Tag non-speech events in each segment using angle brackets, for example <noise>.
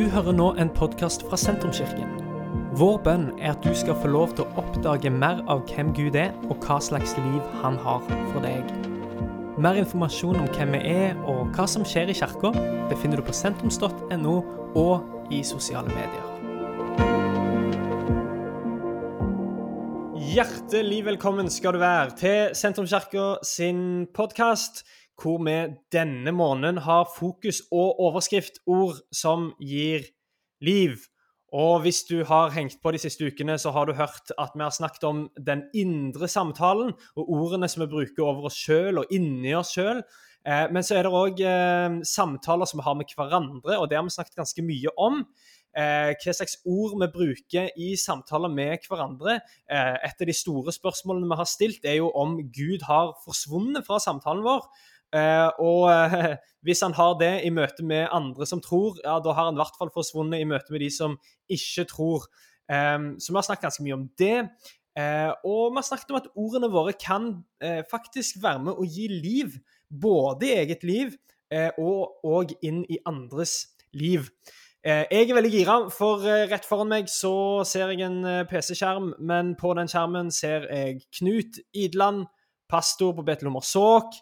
Du hører nå en podkast fra Sentrumskirken. Vår bønn er at du skal få lov til å oppdage mer av hvem Gud er, og hva slags liv han har for deg. Mer informasjon om hvem vi er og hva som skjer i kirka, befinner du på sentrums.no og i sosiale medier. Hjertelig velkommen skal du være til Sentrumskirka sin podkast hvor vi denne måneden har fokus og overskriftord som gir liv. Og hvis du har hengt på de siste ukene, så har du hørt at vi har snakket om den indre samtalen og ordene som vi bruker over oss sjøl og inni oss sjøl. Eh, men så er det òg eh, samtaler som vi har med hverandre, og det har vi snakket ganske mye om. Eh, hva slags ord vi bruker i samtaler med hverandre. Eh, et av de store spørsmålene vi har stilt, er jo om Gud har forsvunnet fra samtalen vår. Uh, og uh, <laughs> hvis han har det i møte med andre som tror, ja, da har han i hvert fall forsvunnet i møte med de som ikke tror. Um, så vi har snakket ganske mye om det. Uh, og vi har snakket om at ordene våre kan faktisk være med å gi liv. Både i eget liv og, og, inn i andres liv. jeg er veldig gira, for rett foran meg så ser jeg en PC-skjerm, men på den skjermen ser jeg Knut Idland, pastor på Betlehummer Såk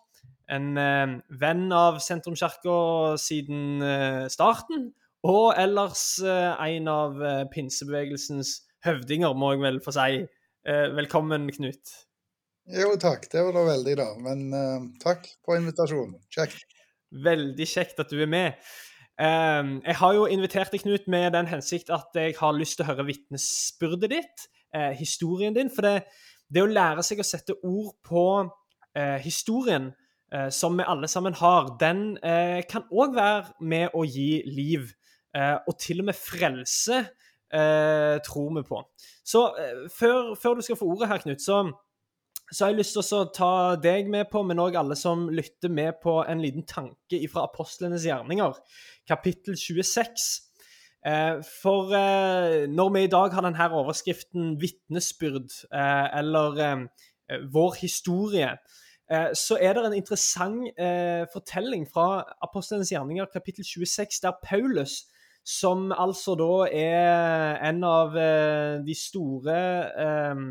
en eh, venn av Sentrumskirka siden eh, starten. Og ellers eh, en av pinsebevegelsens høvdinger, må jeg vel få si. Velkommen, Knut. Jo, takk. Det var da veldig, da. Men eh, takk for invitasjonen. Kjekt. Veldig kjekt at du er med. jeg har jo invitert deg, Knut, med den hensikt at jeg har lyst til å høre vitnesbyrdet ditt, historien din. For det, det, å lære seg å sette ord på historien som vi alle sammen har, den eh, kan òg være med å gi liv. Eh, og til og med frelse, eh, tror vi på. Så eh, før, før, du skal få ordet her, Knut, så, så har jeg lyst til å ta deg med på, men òg alle som lytter med på en liten tanke fra apostlenes gjerninger, kapittel 26. Eh, for når vi i dag har denne overskriften 'vitnesbyrd', eller 'vår historie', Eh, så er det en interessant eh, fortelling fra Apostlenes gjerninger, kapittel 26, der Paulus, som altså da er en av eh, de store eh,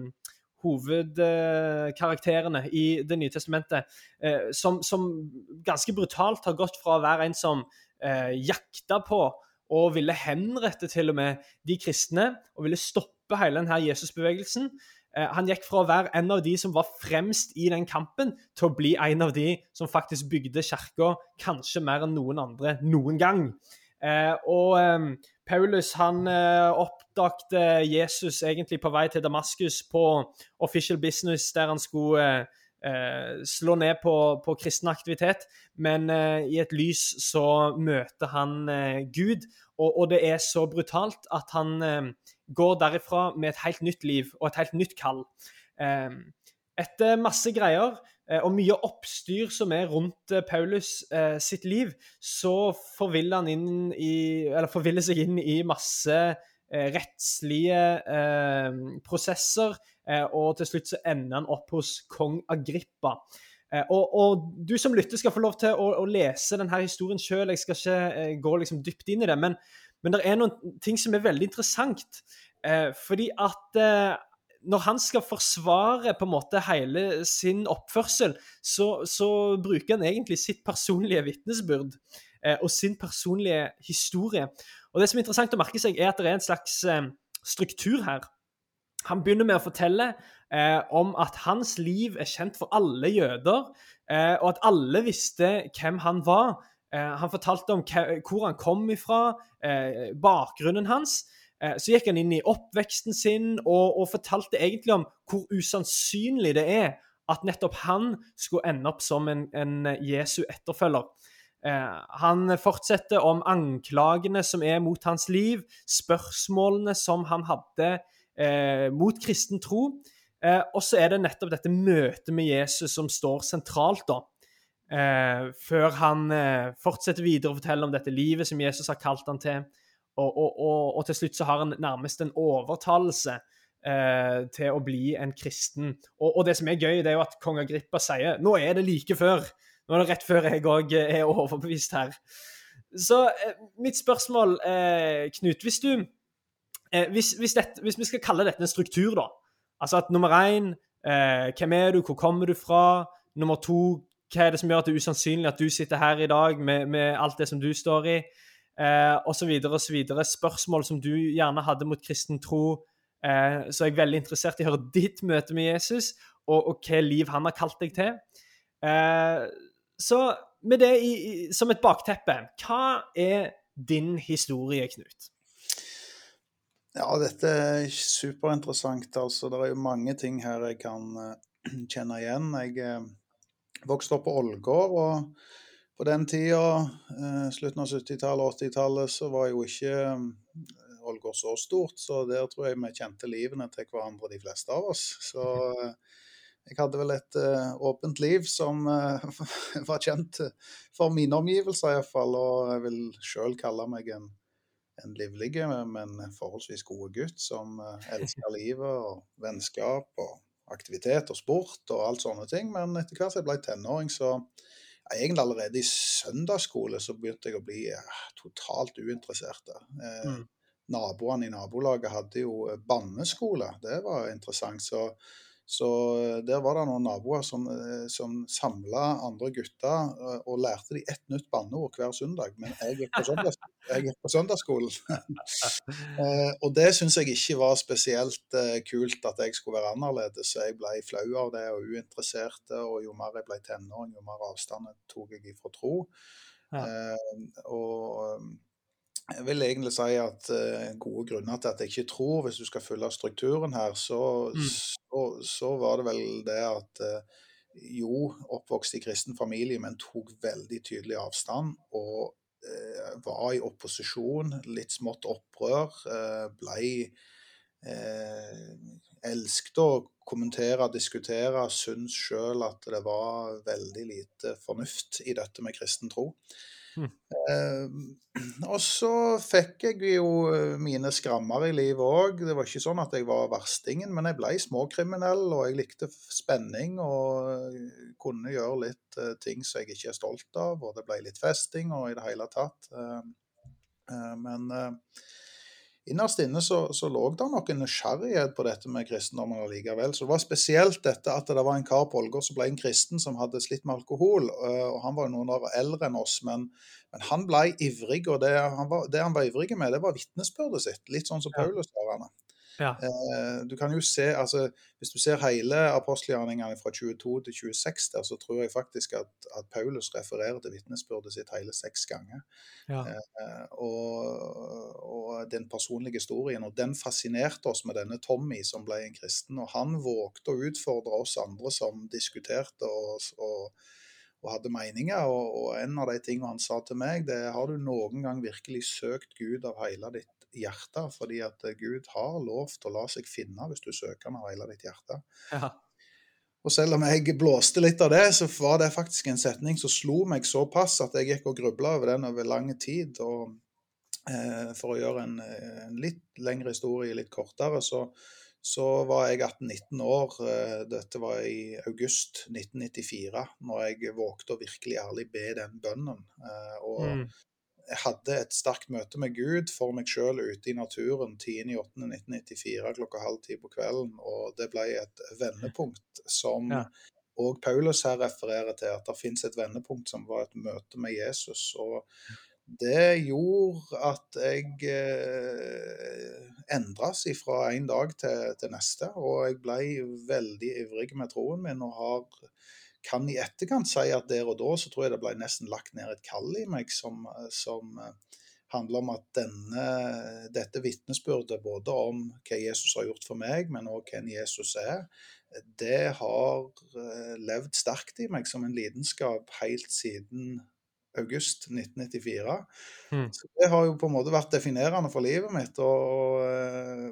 hovedkarakterene i Det nye testamentet, eh, som, som, ganske brutalt har gått fra å være en som eh, jakta på og ville henrette til og med de kristne, og ville stoppe hele denne Jesusbevegelsen, Eh, han gikk fra å være en av de som var fremst i den kampen, til å bli en av de som faktisk bygde kirka kanskje mer enn noen andre noen gang. Eh, og eh, Paulus han oppdagte Jesus egentlig på vei til Damaskus på official business, der han skulle slå ned på, på kristen aktivitet, men i et lys så møter han Gud, og, og, det er så brutalt at han går derifra med et helt nytt liv og et helt nytt kall. Ehm, etter masse greier eh, og mye oppstyr som er rundt eh, Paulus eh, sitt liv, så forviller han inn i, eller forviller seg inn i masse rettslige prosesser, og til slutt så ender han opp hos kong Agrippa. Og, og, du som lytter skal få lov til å, å lese denne historien sjøl. Jeg skal ikke gå liksom dypt inn i det. Men men det er noen ting som er veldig interessant. Eh, fordi at eh, når han skal forsvare på en måte hele sin oppførsel, så, så bruker han egentlig sitt personlige vitnesbyrd eh, og sin personlige historie. Og Det som er interessant å merke seg, er at det er en slags eh, struktur her. Han begynner med å fortelle eh, om at hans liv er kjent for alle jøder, eh, og at alle visste hvem han var. Eh, han fortalte om hvor han kom ifra, eh, bakgrunnen hans. Eh, så gikk han inn i oppveksten sin og, og, fortalte egentlig om hvor usannsynlig det er at nettopp han skulle ende opp som en, en Jesu etterfølger. han fortsetter om anklagene som er mot hans liv, spørsmålene som han hadde eh, mot kristen tro. Eh, og så er det nettopp dette møtet med Jesus som står sentralt. da. Eh, før han eh, fortsetter videre å fortelle om dette livet som Jesus har kalt han til. Og, og, og, og til slutt så har han nærmest en overtalelse eh, til å bli en kristen. Og, det som er gøy, det er jo at kong Agrippa sier nå er det like før. Nå er det rett før jeg òg er overbevist her. Så eh, mitt spørsmål, eh, Knut Hvis du eh, hvis, hvis, dette, hvis, vi skal kalle dette en struktur, da. Altså at nummer én eh, Hvem er du? Hvor kommer du fra? Nummer to Hva er det som gjør at det er usannsynlig at du sitter her i dag med, med alt det som du står i? Eh, så videre, Spørsmål som du gjerne hadde mot kristen tro. Eh, så er jeg veldig interessert i å høre ditt møte med Jesus, og, og hva liv han har kalt deg til. Eh, så med det i, i, som et bakteppe, hva er din historie, Knut? Ja, dette er superinteressant. Altså, det er jo mange ting her jeg kan uh, <clears throat> kjenne igjen. Jeg uh, vokste opp på Ålgård, og på den tida, uh, slutten av 70-tallet og 80-tallet, så var jo ikke Ålgård så stort, så der tror jeg vi kjente livene til hverandre, de fleste av oss. Så jeg hadde vel et åpent liv som <laughs> var kjent for mine omgivelser, iallfall. Og jeg vil sjøl kalle meg en en livlig, men forholdsvis god gutt som eh, elsker livet og vennskap og aktivitet og sport og alt sånne ting. Men etter hvert som jeg ble tenåring, så ja, egentlig allerede i søndagsskole så begynte jeg å bli ja, eh, totalt uinteressert. Eh, mm. Naboene i nabolaget hadde jo banneskole, det var interessant. så så eh, der var det noen naboer som, eh, som samla andre gutter eh, og lærte de ett nytt banneord hver søndag. Men jeg gikk på, søndags, på søndagsskolen. <laughs> og det syns jeg ikke var spesielt kult at jeg skulle være annerledes. Jeg ble flau av det og uinteressert. Og jo mer jeg ble tenåring, jo mer avstand tok jeg ifra tro. Ja. og jeg vil egentlig si at uh, gode grunner til at jeg ikke tror, hvis du skal følge strukturen her, så, mm. så, så var det vel det at uh, jo, oppvokst i kristen familie, men tok veldig tydelig avstand. Og uh, var i opposisjon, litt smått opprør. blei Elsket å kommentere, diskutere, syns sjøl at det var veldig lite fornuft i dette med kristen tro. Mm. Eh, og så fikk jeg jo eh, mine skrammer i livet òg. Det var ikke sånn at jeg var verstingen, men jeg ble småkriminell, og jeg likte spenning og eh, kunne gjøre litt eh, ting som jeg ikke er stolt av, og det ble litt festing og i det hele tatt. Eh, men innerst inne så, så, lå det nok en nysgjerrighet på dette med kristendommen allikevel. Så det var spesielt dette at det var en kar på Ålgård som ble en kristen som hadde slitt med alkohol. Eh, og Han var jo noen år eldre enn oss, men, men han ble ivrig. Og det han, var, det han var ivrig med, det var vitnesbyrdet sitt. Litt sånn som. Paulus var. Ja. Eh, du kan jo se, altså, Hvis du ser hele apostelgjerningene fra 22 til 26, der, så tror jeg faktisk at, at Paulus refererer til vitnesbyrdet sitt hele seks ganger. Ja. Eh, og, og, den personlige historien. Og den fascinerte oss med denne Tommy som ble en kristen. Og han vågte å utfordre oss andre som diskuterte og, og, og hadde meninger. Og, en av de tingene han sa til meg, det er har du noen gang virkelig søkt Gud av hele ditt hjerte, fordi at eh, Gud har lov til å la seg finne hvis du søker med av hele ditt hjerte. Ja. Og selv om jeg blåste litt av det, så var det faktisk en setning som slo meg såpass at jeg gikk og grubla over den over lang tid. Og eh, for å gjøre en, en, litt lengre historie litt kortere, så, så var jeg 18-19 år. Eh, dette var i august 1994, når jeg vågte å virkelig ærlig be den bønnen. Eh, og mm jeg hadde et sterkt møte med Gud for meg sjøl ute i naturen 10.8.1994 klokka halv ti på kvelden. Og det ble et vendepunkt som ja. Og Paulus her refererer til, at det fins et vendepunkt som var et møte med Jesus. Og det gjorde at jeg eh, endres fra en dag til, til, neste. Og jeg ble veldig ivrig med troen min og har kan i etterkant si at der og da så tror jeg det ble nesten lagt ned et kall i meg som, som eh, handler om at denne, dette vitnesbyrdet, både om hva Jesus har gjort for meg, men òg hvem Jesus er, det har eh, levd sterkt i meg som en lidenskap helt siden august 1994. Mm. Så det har jo på en måte vært definerende for livet mitt. og eh,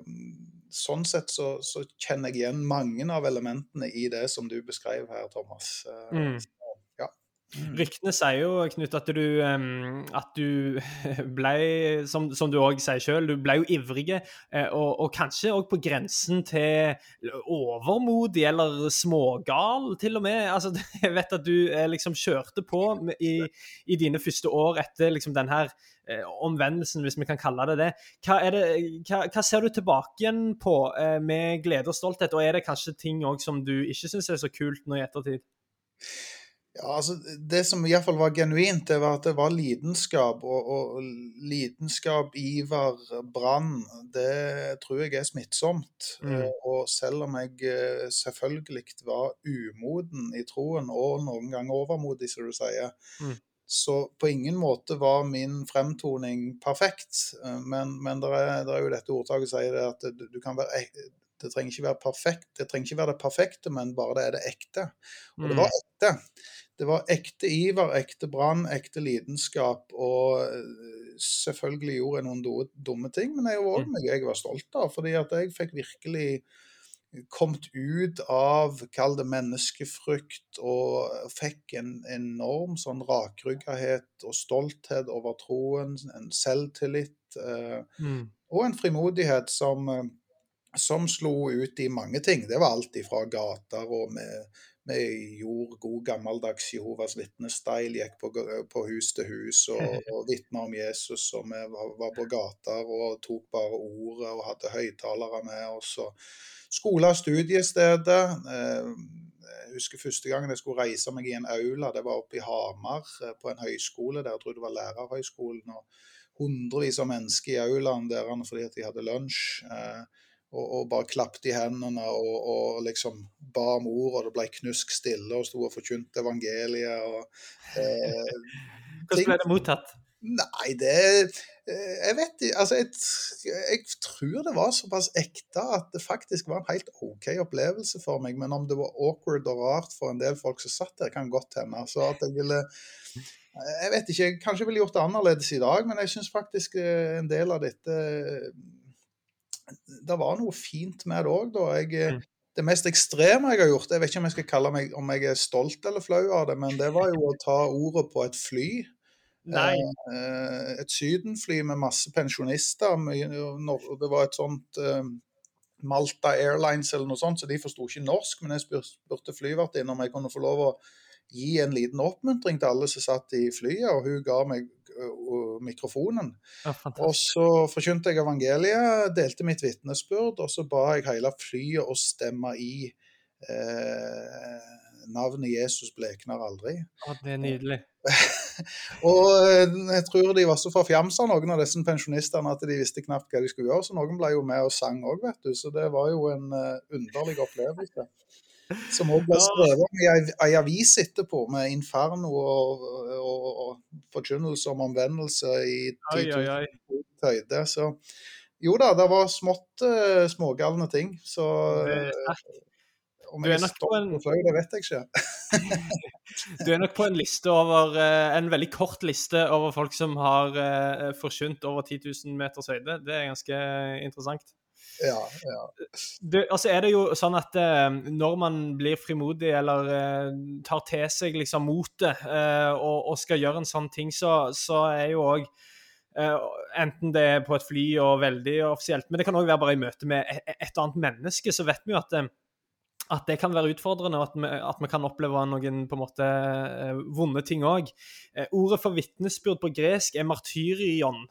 sånn sett så, så, kjenner jeg igjen mange av elementene i det som du beskrev her, Thomas. Eh, mm. Mm. Ryktene sier jo, Knut, at du, at du <laughs> ble, som, som du òg sier sjøl, du ble jo ivrig, eh, og, og, kanskje òg på grensen til overmodig eller smågal, til og med. Altså, <laughs> jeg vet at du eh, liksom kjørte på i, i dine første år etter liksom den her eh, omvendelsen, hvis vi kan kalle det det. Hva, det, hva, hva ser du tilbake igjen på med glede og stolthet, og er det kanskje ting òg som du ikke syns er så kult nå i ettertid? Ja, altså Det som iallfall var genuint, det var at det var lidenskap. Og, og lidenskap, iver, brann, det tror jeg er smittsomt. Mm. Eh, og selv om jeg eh, selvfølgelig var umoden i troen, og noen ganger overmodig, som du sier, mm. så på ingen måte var min fremtoning perfekt. Eh, men, men det, er, er, jo dette ordtaket sier det at du, du kan være det trenger ikke være perfekt, det trenger ikke være det perfekte, men bare det er det ekte. Og det mm. var ekte. Det var ekte iver, ekte brann, ekte lidenskap. Og eh, selvfølgelig gjorde jeg noen dumme ting, men jeg var mm. jeg var stolt av. Fordi at jeg fikk virkelig kommet ut av, kall det menneskefrykt, og fikk en enorm sånn rakryggethet og stolthet over troen, en selvtillit. Eh, mm. Og en frimodighet som eh, som slo ut i mange ting. Det var alt ifra gater og med, med gjorde god gammeldags Jehovas vitnestyle, gikk på, på, hus til hus og, <laughs> og vitna om Jesus. Og vi var, var, på gater og tok bare ordet og hadde høyttalere med oss. Skole- og studiestedet. Eh, jeg husker første gangen jeg skulle reise meg i en aula, det var oppe i Hamar, eh, på en høyskole der. Jeg tror det var lærerhøyskolen. og Hundrevis av mennesker i aulaen der fordi at de hadde lunsj. Eh, og, og bare klappet i hendene og, og, liksom ba om ord, og det ble knusk stille og sto og forkynte evangeliet. Og, eh, <laughs> Hvordan ble det mottatt? Nei, det eh, Jeg vet ikke. Altså, jeg, jeg, tror det var såpass ekte at det faktisk var en helt OK opplevelse for meg. Men om det var awkward og rart for en del folk som satt der, kan godt hende. Så at jeg ville Jeg vet ikke, jeg kanskje ville gjort det annerledes i dag, men jeg syns faktisk eh, en del av dette det var noe fint med det òg, da. Jeg, eh, mm. Det mest ekstreme jeg har gjort, jeg vet ikke om jeg skal kalle meg om jeg er stolt eller flau av det, men det var jo å ta ordet på et fly. Nei. Eh, et sydenfly med masse pensjonister. Det var et sånt eh, Malta Airlines eller noe sånt, så de forsto ikke norsk. Men jeg spurte flyvertinnen om jeg kunne få lov å gi en liten oppmuntring til alle som satt i flyet, og hun ga meg mikrofonen. Ja, og så forkynte jeg evangeliet, delte mitt vitnesbyrd, og så ba jeg hele flyet å stemme i eh, navnet Jesus blekner aldri. Å, det er nydelig. <laughs> og eh, jeg tror de var så forfjamsa, noen av disse pensjonistene, at de visste knapt hva de skulle gjøre. Så noen ble jo med og sang òg, vet du. Så det var jo en uh, underlig opplevelse. Som òg ble om i ei avis etterpå, med inferno og, og, og forkynnelse om omvendelse i 10 høyde. Så jo da, det var smått uh, smågalne ting. Så uh, om jeg er stolt en... fløy, det vet jeg ikke. <laughs> du er nok på en liste over uh, en veldig kort liste over folk som har uh, forkynt over 10 000 meters høyde. Det er ganske interessant. Ja, ja. Du, altså er det jo sånn at eh, når man blir frimodig eller eh, tar til seg liksom motet eh, og, og, skal gjøre en sånn ting, så, så er jo òg eh, Enten det er på et fly og veldig offisielt, men det kan òg være bare i møte med et, e, et annet menneske, så vet vi jo at eh, at det kan være utfordrende, og at vi, at vi, kan oppleve noen på en måte eh, vonde ting òg. Eh, ordet for vitnesbyrd på gresk er martyrion.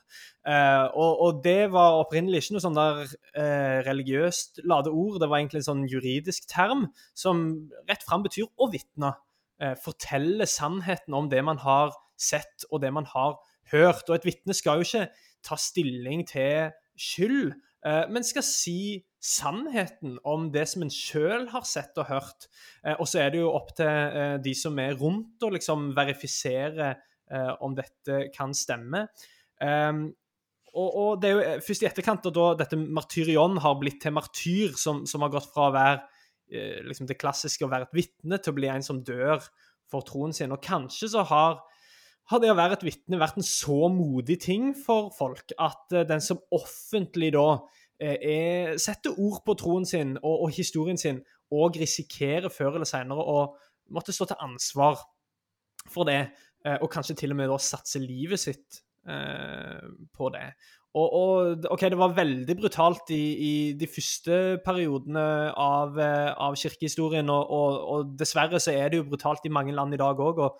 Eh, og, og, det var opprinnelig ikke noe sånn der eh, religiøst lade ord, det var egentlig en sånn juridisk term som rett fram betyr å vitne. Eh, fortelle sannheten om det man har sett og det man har hørt. Og et vitne skal jo ikke ta stilling til skyld, eh, men skal si sannheten om det som en sjøl har sett og hørt. Eh, og så er det jo opp til eh, de som er rundt, å liksom verifisere eh, om dette kan stemme. Um, og, og, det er jo først i etterkant da dette martyrion har blitt til martyr, som, som har gått fra å være liksom det klassiske å være et vitne til å bli en som dør for troen sin. Og kanskje så har har det å være et vitne vært en så modig ting for folk at den som offentlig da er, setter ord på troen sin og, og, historien sin og risikerer før eller senere å måtte stå til ansvar for det, og kanskje til og med da satse livet sitt på det. Og, og, OK, det var veldig brutalt i, i de første periodene av, av kirkehistorien, og, og, og, dessverre så er det jo brutalt i mange land i dag òg å,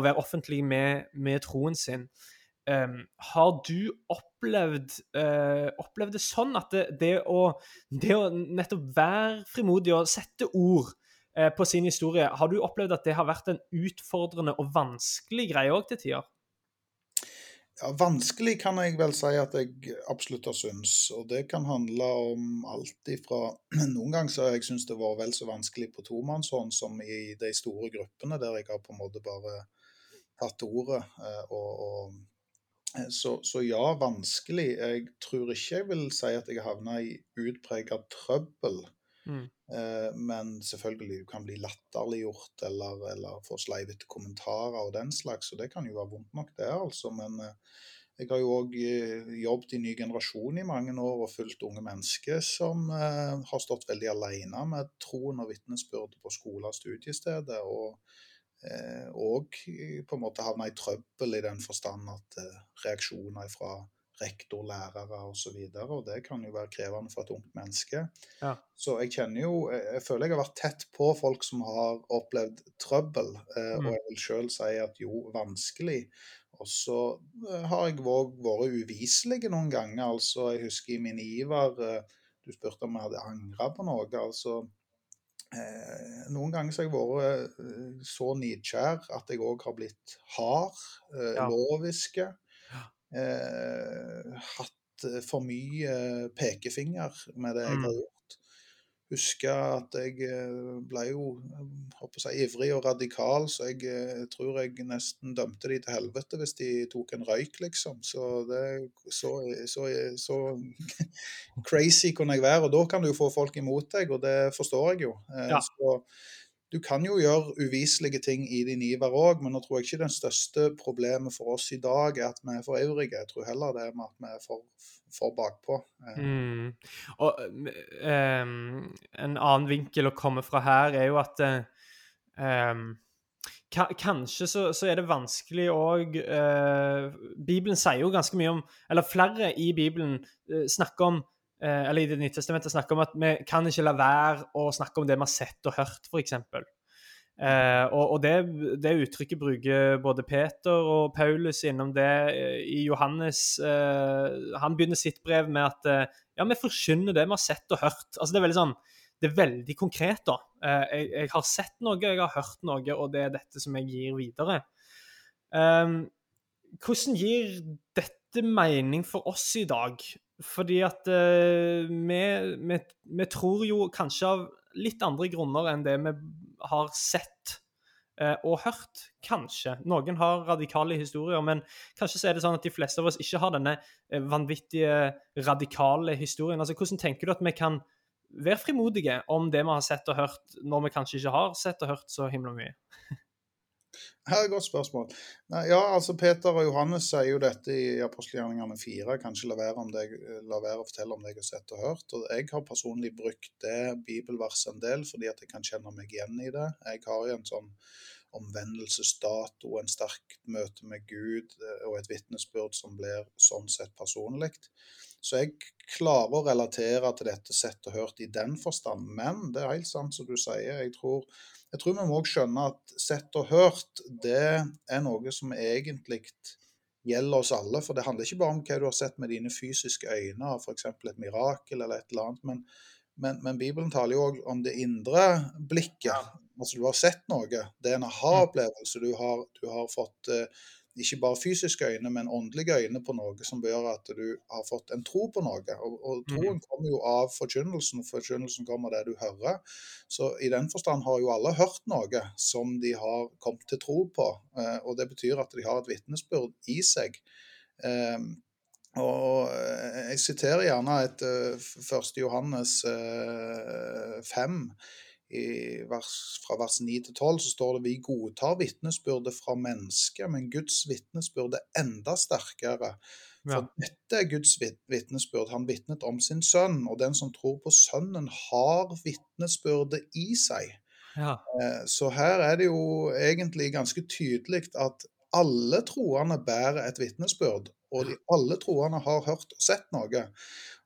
være offentlig med, med troen sin. Um, har du opplevd, uh, opplevd, det sånn at det, det, å, det, å, nettopp være frimodig og sette ord uh, på sin historie, har du opplevd at det har vært en utfordrende og vanskelig greie òg til tider? Ja, Vanskelig kan jeg vel si at jeg absolutt har syns, Og det kan handle om alt ifra <clears throat> Noen ganger så har jeg syntes det var vel så vanskelig på tomannshånd som i de store gruppene der jeg har på en måte bare tatt ordet. Eh, og, og, så, så, ja, vanskelig. Jeg tror ikke jeg vil si at jeg havna i utprega trøbbel. Mm. Eh, men selvfølgelig du kan bli latterliggjort eller, eller få sleivete kommentarer og den slags, og det kan jo være vondt nok, det, altså. Men eh, jeg har jo òg eh, jobbet i ny generasjon i mange år og fulgt unge mennesker som har stått veldig alene med troen og vitnesbyrdet på skole- og studiestedet. og og på en måte havna i trøbbel i den forstand at reaksjoner fra rektor, lærere osv. Og, og det kan jo være krevende for et ungt menneske. Ja. Så jeg kjenner jo Jeg føler jeg har vært tett på folk som har opplevd trøbbel, eh, mm. og jeg vil sjøl si at jo, vanskelig. Og så eh, har jeg òg vært uviselig noen ganger. Altså, jeg husker i min iver eh, Du spurte om jeg hadde angra på noe. altså Eh, noen ganger så har jeg vært eh, så nidkjær at jeg òg har blitt hard, eh, ja. loviske eh, hatt eh, for mye pekefinger med det jeg har mm. gjort. Husker at jeg eh, ble jo si, ivrig og radikal, så jeg, jeg, eh, tror jeg nesten dømte de til helvete hvis de tok en røyk, liksom. Så, det, så, så, så <laughs> crazy kunne jeg være. Og da kan du jo få folk imot deg, og det forstår jeg jo. Ja. Så du kan jo gjøre uviselige ting i din iver òg, men nå tror jeg ikke den største problemet for oss i dag er at vi er for ivrige. Jeg tror heller det er med at vi er for, for bakpå. Eh. Mm. Og um, en annen vinkel å komme fra her er jo at um, Kanskje så, så, er det vanskelig òg uh, Bibelen sier jo ganske mye om Eller flere i Bibelen uh, snakker om Eh, eller i Det nye testamentet snakker om at vi kan ikke la være å snakke om det vi har sett og hørt, f.eks. Eh, og, og det, det, uttrykket bruker både Peter og Paulus innom det eh, i Johannes. Eh, han begynner sitt brev med at eh, ja, vi forkynner det vi har sett og hørt. Altså Det er veldig sånn, det er veldig konkret. da. Eh, jeg, jeg, har sett noe, jeg har hørt noe, og det er dette som jeg gir videre. hvordan gir dette mening for oss i dag? Fordi at vi, vi, vi, tror jo kanskje av litt andre grunner enn det vi har sett uh, og hørt. Kanskje. Noen har radikale historier, men kanskje så er det sånn at de fleste av oss ikke har denne uh, vanvittige, radikale historien. Altså, Hvordan tenker du at vi kan være frimodige om det vi har sett og hørt, når vi kanskje ikke har sett og hørt så himla mye? <laughs> Her er et godt spørsmål. Ja, altså Peter og Johannes sier jo dette i apostelgjerningene 4. Kanskje la være, deg, la være, å fortelle om det jeg har sett og hørt. Og Jeg har personlig brukt det bibelverset en del fordi at jeg kan kjenne meg igjen i det. Jeg har jo en sånn omvendelsesdato, en sterk møte med Gud eh, og et vitnesbyrd som blir sånn sett personlig. Så jeg klarer å relatere til dette sett og hørt i den forstand. Men det er helt sant som du sier. Jeg tror jeg tror vi må også skjønne at sett og hørt, det er noe som egentlig gjelder oss alle. For det handler ikke bare om hva du har sett med dine fysiske øyne, f.eks. et mirakel eller et eller annet. Men, men, men Bibelen taler jo òg om det indre blikket. Altså du har sett noe. Det er en aha-opplevelse. Du, du, har fått uh, ikke bare fysiske øyne, men åndelige øyne på noe som gjør at du har fått en tro på noe. Og, og troen mm. kommer jo av forkynnelsen, forkynnelsen kommer av det du hører. Så i den forstand har jo alle hørt noe som de har kommet til tro på. Eh, og det betyr at de har et vitnesbyrd i seg. Eh, og eh, jeg siterer gjerne et 1. Johannes 5 vers, fra vers 9 til 12 så står det vi godtar vitnesbyrdet fra mennesket, men Guds vitnesbyrd er enda sterkere. For ja. dette er Guds vitnesbyrd. Han vitnet om sin sønn, og den som tror på sønnen, har vitnesbyrdet i seg. Ja. Eh, Så her er det jo egentlig ganske tydelig at alle troende bærer et vitnesbyrd, og de, alle troende har hørt og sett noe.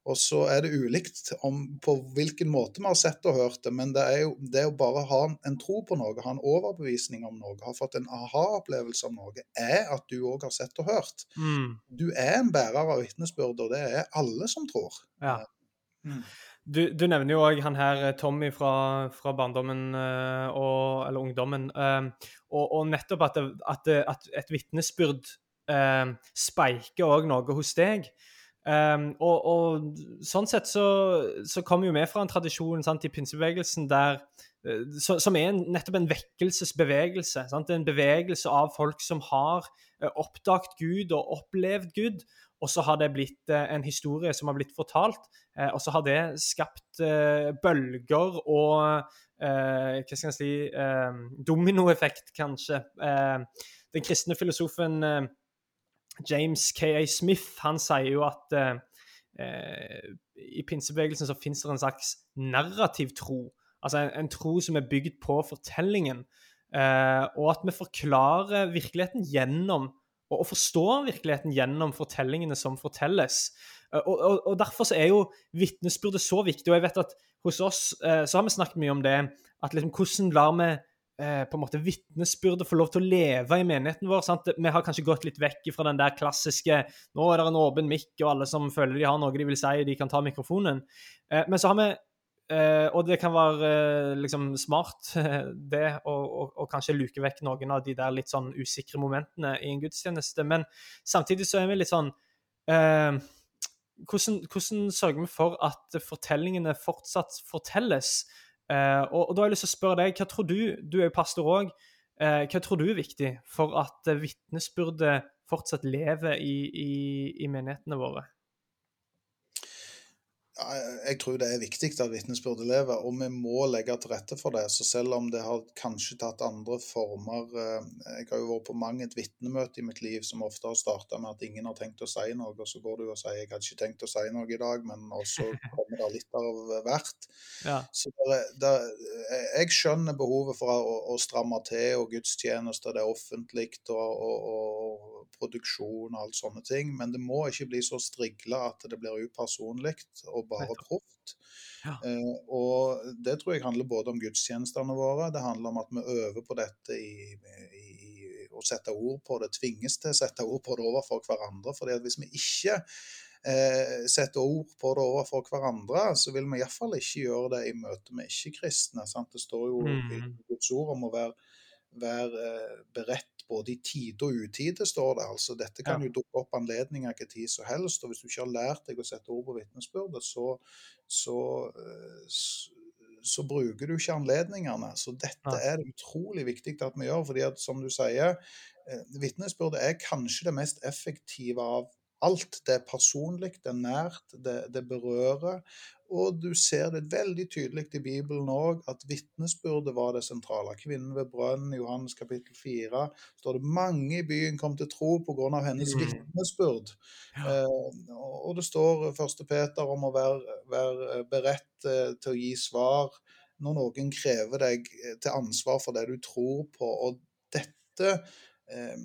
Og så er det ulikt om på hvilken måte vi har sett og hørt det, men det er jo det å bare ha en, tro på noe, ha en overbevisning om noe, ha fått en aha-opplevelse om noe, er at du òg har sett og hørt. Mm. Du er en bærer av vitnesbyrd, og det er alle som tror. ja. Mm. Du, du nevner jo òg han her eh, Tommy fra, fra barndommen eh, og, eller ungdommen. eh, og, og nettopp at, det, at, det, at et vitnesbyrd speiker òg noe hos deg. Um, og, og sånn sett så, så kommer jo vi fra en tradisjon sant, i pinsebevegelsen der eh, så, som er en, nettopp en vekkelsesbevegelse. Sant? En bevegelse av folk som har uh, oppdaget Gud og opplevd Gud. Og så har det blitt eh, en historie som har blitt fortalt, eh, og så har det skapt eh, bølger og eh, Hva skal jeg si eh, Dominoeffekt, kanskje. Eh, den kristne filosofen eh, James K.A. Smith han sier jo at eh, eh, i pinsebevegelsen så finnes det en slags narrativ tro. Altså en, en tro som er bygd på fortellingen. Eh, og at vi forklarer virkeligheten gjennom og forstår virkeligheten gjennom fortellingene som fortelles. Eh, Og, og, og Derfor så er jo vitnesbyrdet så viktig. og jeg vet at Hos oss eh, så har vi snakket mye om det. at liksom, Hvordan lar vi eh, på en måte vitnesbyrdet få lov til å leve i menigheten vår? sant? Vi har kanskje gått litt vekk fra den der klassiske nå er det en åpen mikk, og alle som føler de har noe de vil si, de kan ta mikrofonen. Eh, men så har vi Eh, og det kan være eh, liksom smart, <laughs> det, å kanskje luke vekk noen av de der litt sånn usikre momentene i en gudstjeneste. Men samtidig så er vi litt sånn hvordan, hvordan sørger vi for at fortellingene fortsatt fortelles? Eh, og, og da har jeg lyst til å spørre deg, hva tror du, du er jo pastor òg, eh, hva tror du er viktig for at eh, vitnesbyrdet fortsatt lever i, i, i menighetene våre? Jeg tror det er viktig at vitnesbyrdet lever, og vi må legge til rette for det. Så selv om det har kanskje tatt andre former eh, Jeg har jo vært på mange et vitnemøte i mitt liv som ofte har starta med at ingen har tenkt å si noe, og så går du og sier 'jeg hadde ikke tenkt å si noe i dag', men også kommer det litt av hvert. Ja. Så det, det, jeg skjønner behovet for å, å stramme til, og gudstjenester, det er offentlig, og, og, og produksjon og alt sånne ting. Men det må ikke bli så strigla at det blir upersonlig og bare proft. Ja. Eh, og det tror jeg handler både om gudstjenestene våre, det handler om at vi øver på dette i, i, i å sette ord på det, tvinges til å sette ord på det overfor hverandre. fordi at hvis vi ikke eh, setter ord på det overfor hverandre, så vil vi iallfall ikke gjøre det i møte med ikke-kristne. Det står jo i Mm. Guds ord om å være, være eh, beredt både i tide og utide, står det. altså. Dette kan Ja. jo dukke opp anledninger hvilken tid som helst. og Hvis du ikke har lært deg å sette ord på vitnesbyrdet, så, så, så, s- så bruker du ikke anledningene. Så dette ja. er det utrolig viktig at vi gjør. fordi at, som du sier, eh, vitnesbyrdet er kanskje det mest effektive av alt. Det er personlig, det er nært, det, det berører. Og du ser det veldig tydelig i Bibelen òg, at vitnesbyrdet var det sentrale. Kvinnen ved brønnen, Johannes kapittel 4, står det mange i byen kom til tro pga. hennes Mm. vitnesbyrd. Ja. Eh, og det står første Peter om å være, være beredt eh, til å gi svar når noen krever deg eh, til ansvar for det du tror på. Og dette eh,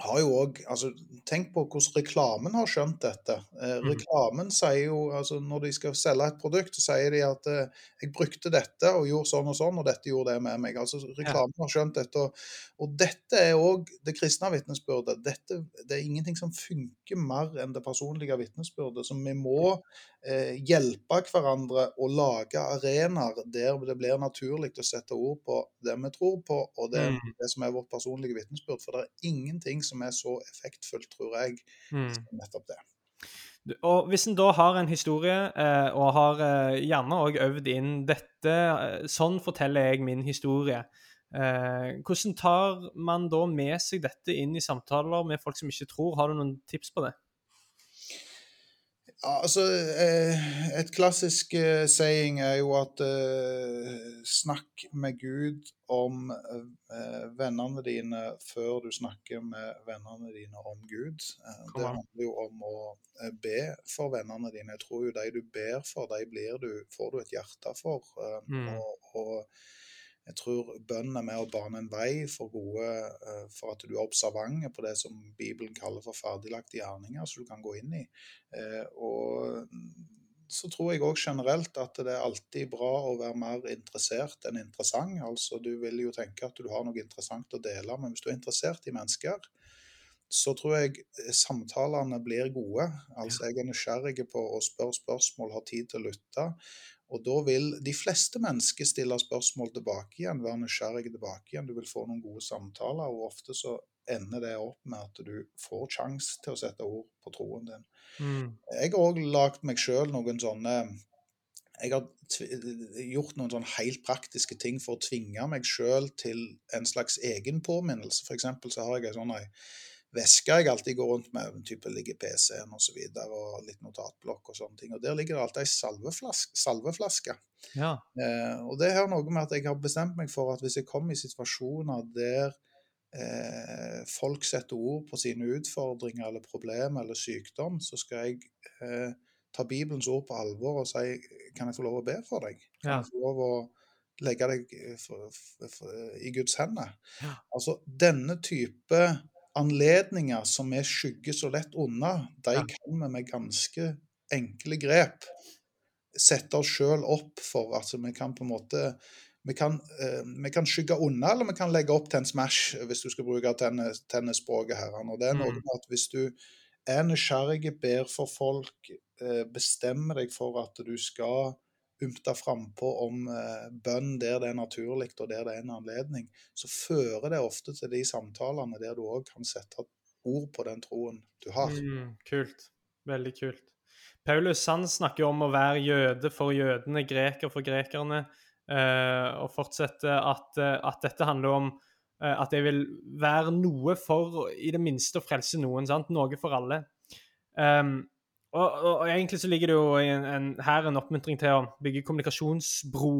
har jo òg altså, Tenk på hvordan reklamen har skjønt dette. Eh, Mm. reklamen sier jo altså Når de skal selge et produkt, så sier de at eh, 'jeg brukte dette og gjorde sånn og sånn, og dette gjorde det med meg'. Altså Reklamen har skjønt dette. Og, og dette er òg det kristne vitnesbyrdet. Dette, det er ingenting som funker mer enn det personlige vitnesbyrdet. Så vi må eh, hjelpe hverandre å lage arenaer der det blir naturlig å sette ord på det vi tror på, og det, Mm. det som er vårt personlige vitnesbyrd. For det er ingenting som er så effektfullt, tror jeg, Mm. som nettopp det. Og Hvis en da har en historie, eh, og har eh, gjerne òg øvd inn dette eh, Sånn forteller jeg min historie. Eh, hvordan tar man da med seg dette inn i samtaler med folk som ikke tror? Har du noen tips på det? Altså, eh, Et klassisk eh, saying er jo at eh, snakk med Gud om vennene dine før du snakker med vennene dine om Gud. Det handler jo om å be for vennene dine. Jeg tror jo de du ber for, de blir du, får du et hjerte for. Mm. og, og Jeg tror bønn er med å bane en vei for, gode, eh, for at du er observant på det som Bibelen kaller for ferdiglagte gjerninger, som du kan gå inn i. Eh, og så tror jeg òg generelt at det er alltid bra å være mer interessert enn interessant. Altså, Du vil jo tenke at du har noe interessant å dele, men hvis du er interessert i mennesker, så tror jeg samtalene blir gode. Altså, Jeg er nysgjerrig på å spørre spørsmål, har tid til å lytte. Og da vil de fleste mennesker stille spørsmål tilbake igjen, være nysgjerrige tilbake igjen. Du vil få noen gode samtaler, og ofte så ender det opp med at du får sjanse til å sette ord på troen din. Mm. Jeg har òg lagd meg sjøl noen sånne Jeg har gjort noen sånne helt praktiske ting for å tvinge meg sjøl til en slags egen påminnelse. For eksempel så har jeg ei sånn ei veske jeg alltid går rundt med, type ligger PC-en og så videre, og litt notatblokk og sånne ting. Og der ligger det alltid ei salveflaske. salveflaske. Ja. Eh, og det har noe med at jeg har bestemt meg for at hvis jeg kommer i situasjoner der eh, folk setter ord på sine utfordringer eller problemer eller sykdom, så skal jeg eh, ta Bibelens ord på alvor og si kan jeg få lov å be for deg? Kan Ja. jeg få lov å legge deg eh, for, for, for, i Guds hender? Ja. Altså denne type anledninger som vi skygger så lett unna, de kan vi med ganske enkle grep sette oss sjøl opp for. Altså vi kan på en måte vi kan, eh, vi kan skygge unna, eller vi kan legge opp til en smash, hvis du skal bruke tennis, tennisspråket her. Og det er noe Mm. med at hvis du er nysgjerrig, ber for folk, eh, bestemmer deg for at du skal ymte frampå om eh, bønn der det er naturlig, og der det er en anledning, så fører det ofte til de samtalene der du òg kan sette ord på den troen du har. Mm, kult. Veldig kult. Paulus han snakker om å være jøde for jødene, greker for grekerne, eh, og fortsetter at, eh, at dette handler om at jeg vil være noe for i det minste å frelse noen. sant? Noe for alle. Um, og, og, og egentlig så ligger det jo en, en, her en oppmuntring til å bygge kommunikasjonsbro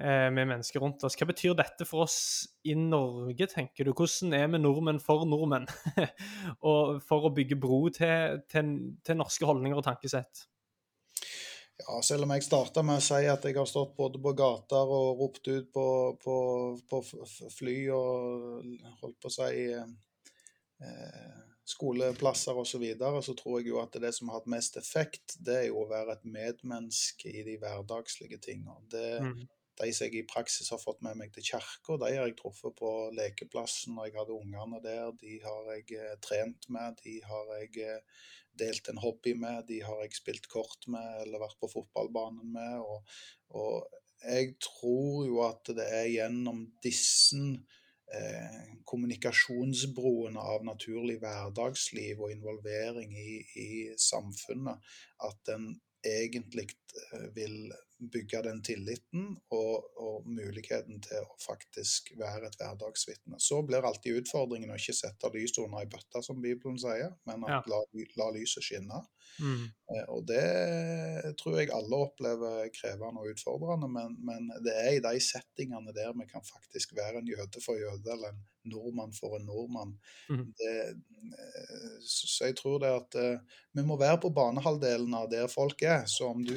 eh, med mennesker rundt oss. Hva betyr dette for oss i Norge, tenker du? Hvordan er vi nordmenn for nordmenn? <laughs> og for å bygge bro til, til, til norske holdninger og tankesett? Ja, selv om jeg starta med å si at jeg har stått både på gater og ropt ut på, på, på fly og holdt på å si eh, skoleplasser osv., så, videre, så tror jeg jo at det som har hatt mest effekt, det er jo å være et medmenneske i de hverdagslige tingene. Det, Mm. De som jeg i praksis har fått med meg til kirka, de har jeg truffet på lekeplassen når jeg hadde ungene der. De har jeg eh, trent med, de har jeg eh, delt en hobby med, de har jeg spilt kort med eller vært på fotballbanen med. Og, og jeg tror jo at det er gjennom disse eh, kommunikasjonsbroene av naturlig hverdagsliv og involvering i, i samfunnet at en egentlig eh, vil bygge den tilliten og, og muligheten til å faktisk være et hverdagsvitne. Så blir alltid utfordringen å ikke sette lyset under ei bøtte, som Bibelen sier, men at Ja. la, la lyset skinne. Mm. Eh, Og det tror jeg alle opplever krevende og utfordrende, men, men det er i de settingene der vi kan faktisk være en jøde for jøde, eller en nordmann for en nordmann. Mm. Det, eh, så jeg tror det at eh, vi må være på banehalvdelen av der folk er. Så om du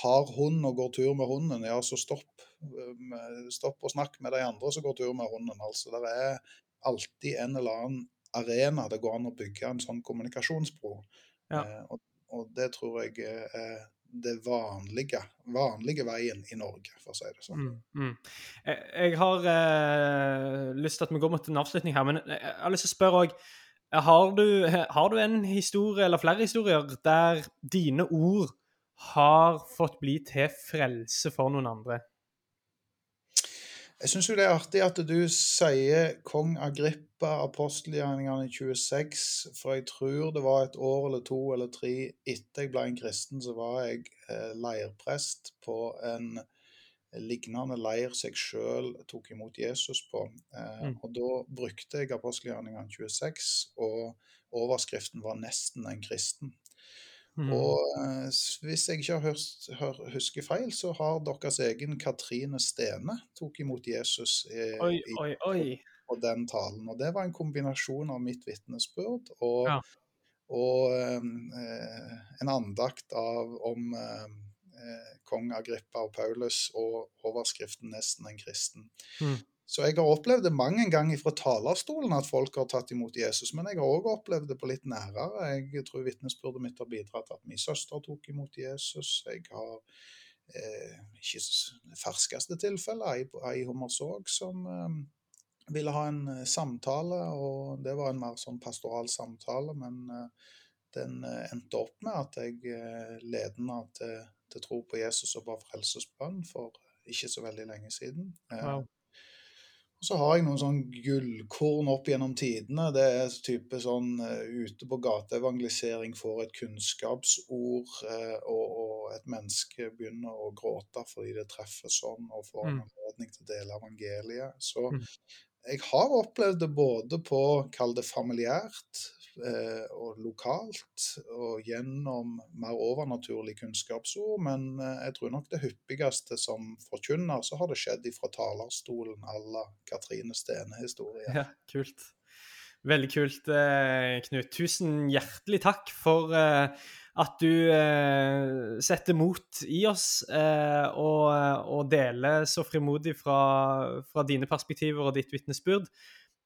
har hund og går tur med hunden, ja, så stopp, eh, stopp og snakk med de andre som går tur med hunden. Altså, det er alltid en eller annen arena det går an å bygge en sånn kommunikasjonsbro. Ja. Eh, og, og det tror jeg er det vanlige, vanlige veien i Norge, for å si det sånn. Mm, mm. Jeg, jeg har eh, lyst til at vi går mot en avslutning her, men jeg har lyst til å spørre òg har, du- har du en historie, eller flere historier, der dine ord har fått bli til frelse for noen andre? Jeg syns jo det er artig at du sier kong Agrippa, apostelgjerningene 26, for jeg tror det var et år eller to eller tre etter jeg ble en kristen, så var jeg eh, leirprest på en lignende leir som jeg sjøl tok imot Jesus på. Eh, Mm. Og da brukte jeg apostelgjerningene 26, og overskriften var 'Nesten en kristen'. Mm. Og eh, hvis jeg ikke har husker feil, så har deres egen Katrine Stene tok imot Jesus i, Oi, oi, oi. på den talen. Og det var en kombinasjon av mitt vitnesbyrd og, Ja. og eh, en andakt av, om eh, eh, kong Agrippa og Paulus og overskriften 'Nesten en kristen'. Mm. Så jeg har opplevd det mange ganger fra talerstolen at folk har tatt imot Jesus. Men jeg har òg opplevd det på litt nærere. Jeg tror vitnesbyrdet mitt har bidratt til at min søster tok imot Jesus. Jeg har eh, ikke det ferskeste tilfellet, ei, ei Hummersåk som eh, ville ha en eh, samtale, og det var en mer sånn pastoral samtale. Men eh, den eh, endte opp med at jeg eh, ledet henne til, til tro på Jesus og ba frelsesbønn for ikke så veldig lenge siden. Wow. Og så har jeg noen sånn gullkorn opp gjennom tidene. Det er type sånn eh, ute på gateevangelisering får et kunnskapsord, eh, og, og et menneske begynner å gråte fordi det treffer sånn, og får en Mm. anledning til å dele evangeliet. Så Mm. Jeg har opplevd det både på, kall det familiært, eh, og lokalt, og gjennom mer overnaturlig kunnskapsord, men eh, jeg tror nok det hyppigste som forkynner, så har det skjedd ifra talerstolen à la Katrine Stene-historien. Ja, kult. Veldig kult, eh, Knut. Tusen hjertelig takk for eh, at du eh, setter mot i oss og, og deler så frimodig fra, fra dine perspektiver og ditt vitnesbyrd.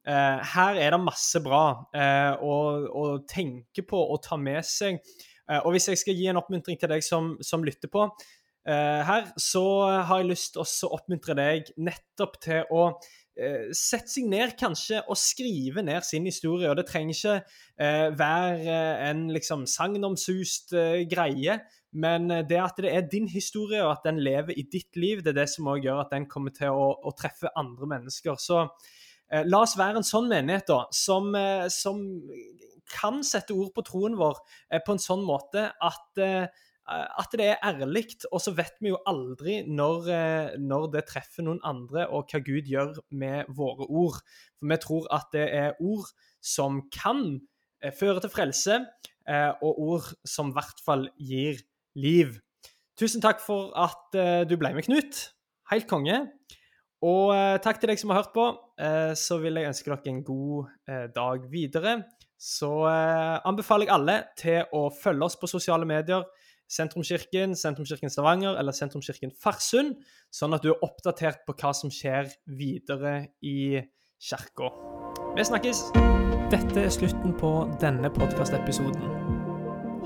Her er det masse bra å, å tenke på og ta med seg. Og hvis jeg skal gi en oppmuntring til deg som, som lytter på her, så har jeg lyst til å oppmuntre deg nettopp til å eh, sette seg ned kanskje og skrive ned sin historie. Og det trenger ikke eh, være eh, en liksom sagnomsust greie, men det at det er din historie, og at den lever i ditt liv, det er det som også gjør at den kommer til å, å treffe andre mennesker. Så eh, la oss være en sånn menighet, da, som, eh, som kan sette ord på troen vår eh, på en sånn måte at at det er ærlig, og så vet vi jo aldri når, eh, når det treffer noen andre, og hva Gud gjør med våre ord. For vi tror at det er ord som kan eh, føre til frelse, eh, og ord som i hvert fall gir liv. Tusen takk for at eh, du ble med, Knut. Helt konge. Og eh, takk til deg som har hørt på. Eh, så vil jeg ønske dere en god eh, dag videre. Så eh, anbefaler jeg alle til å følge oss på sosiale medier. Sentrumskirken, Sentrumskirken Stavanger eller Sentrumskirken Farsund, sånn at du er oppdatert på hva som skjer videre i kirka. Vi snakkes! Dette er slutten på denne podkastepisoden.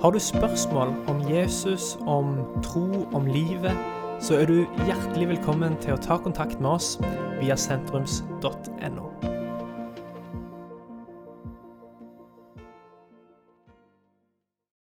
Har du spørsmål om Jesus, om tro, om livet, så er du hjertelig velkommen til å ta kontakt med oss via sentrums.no.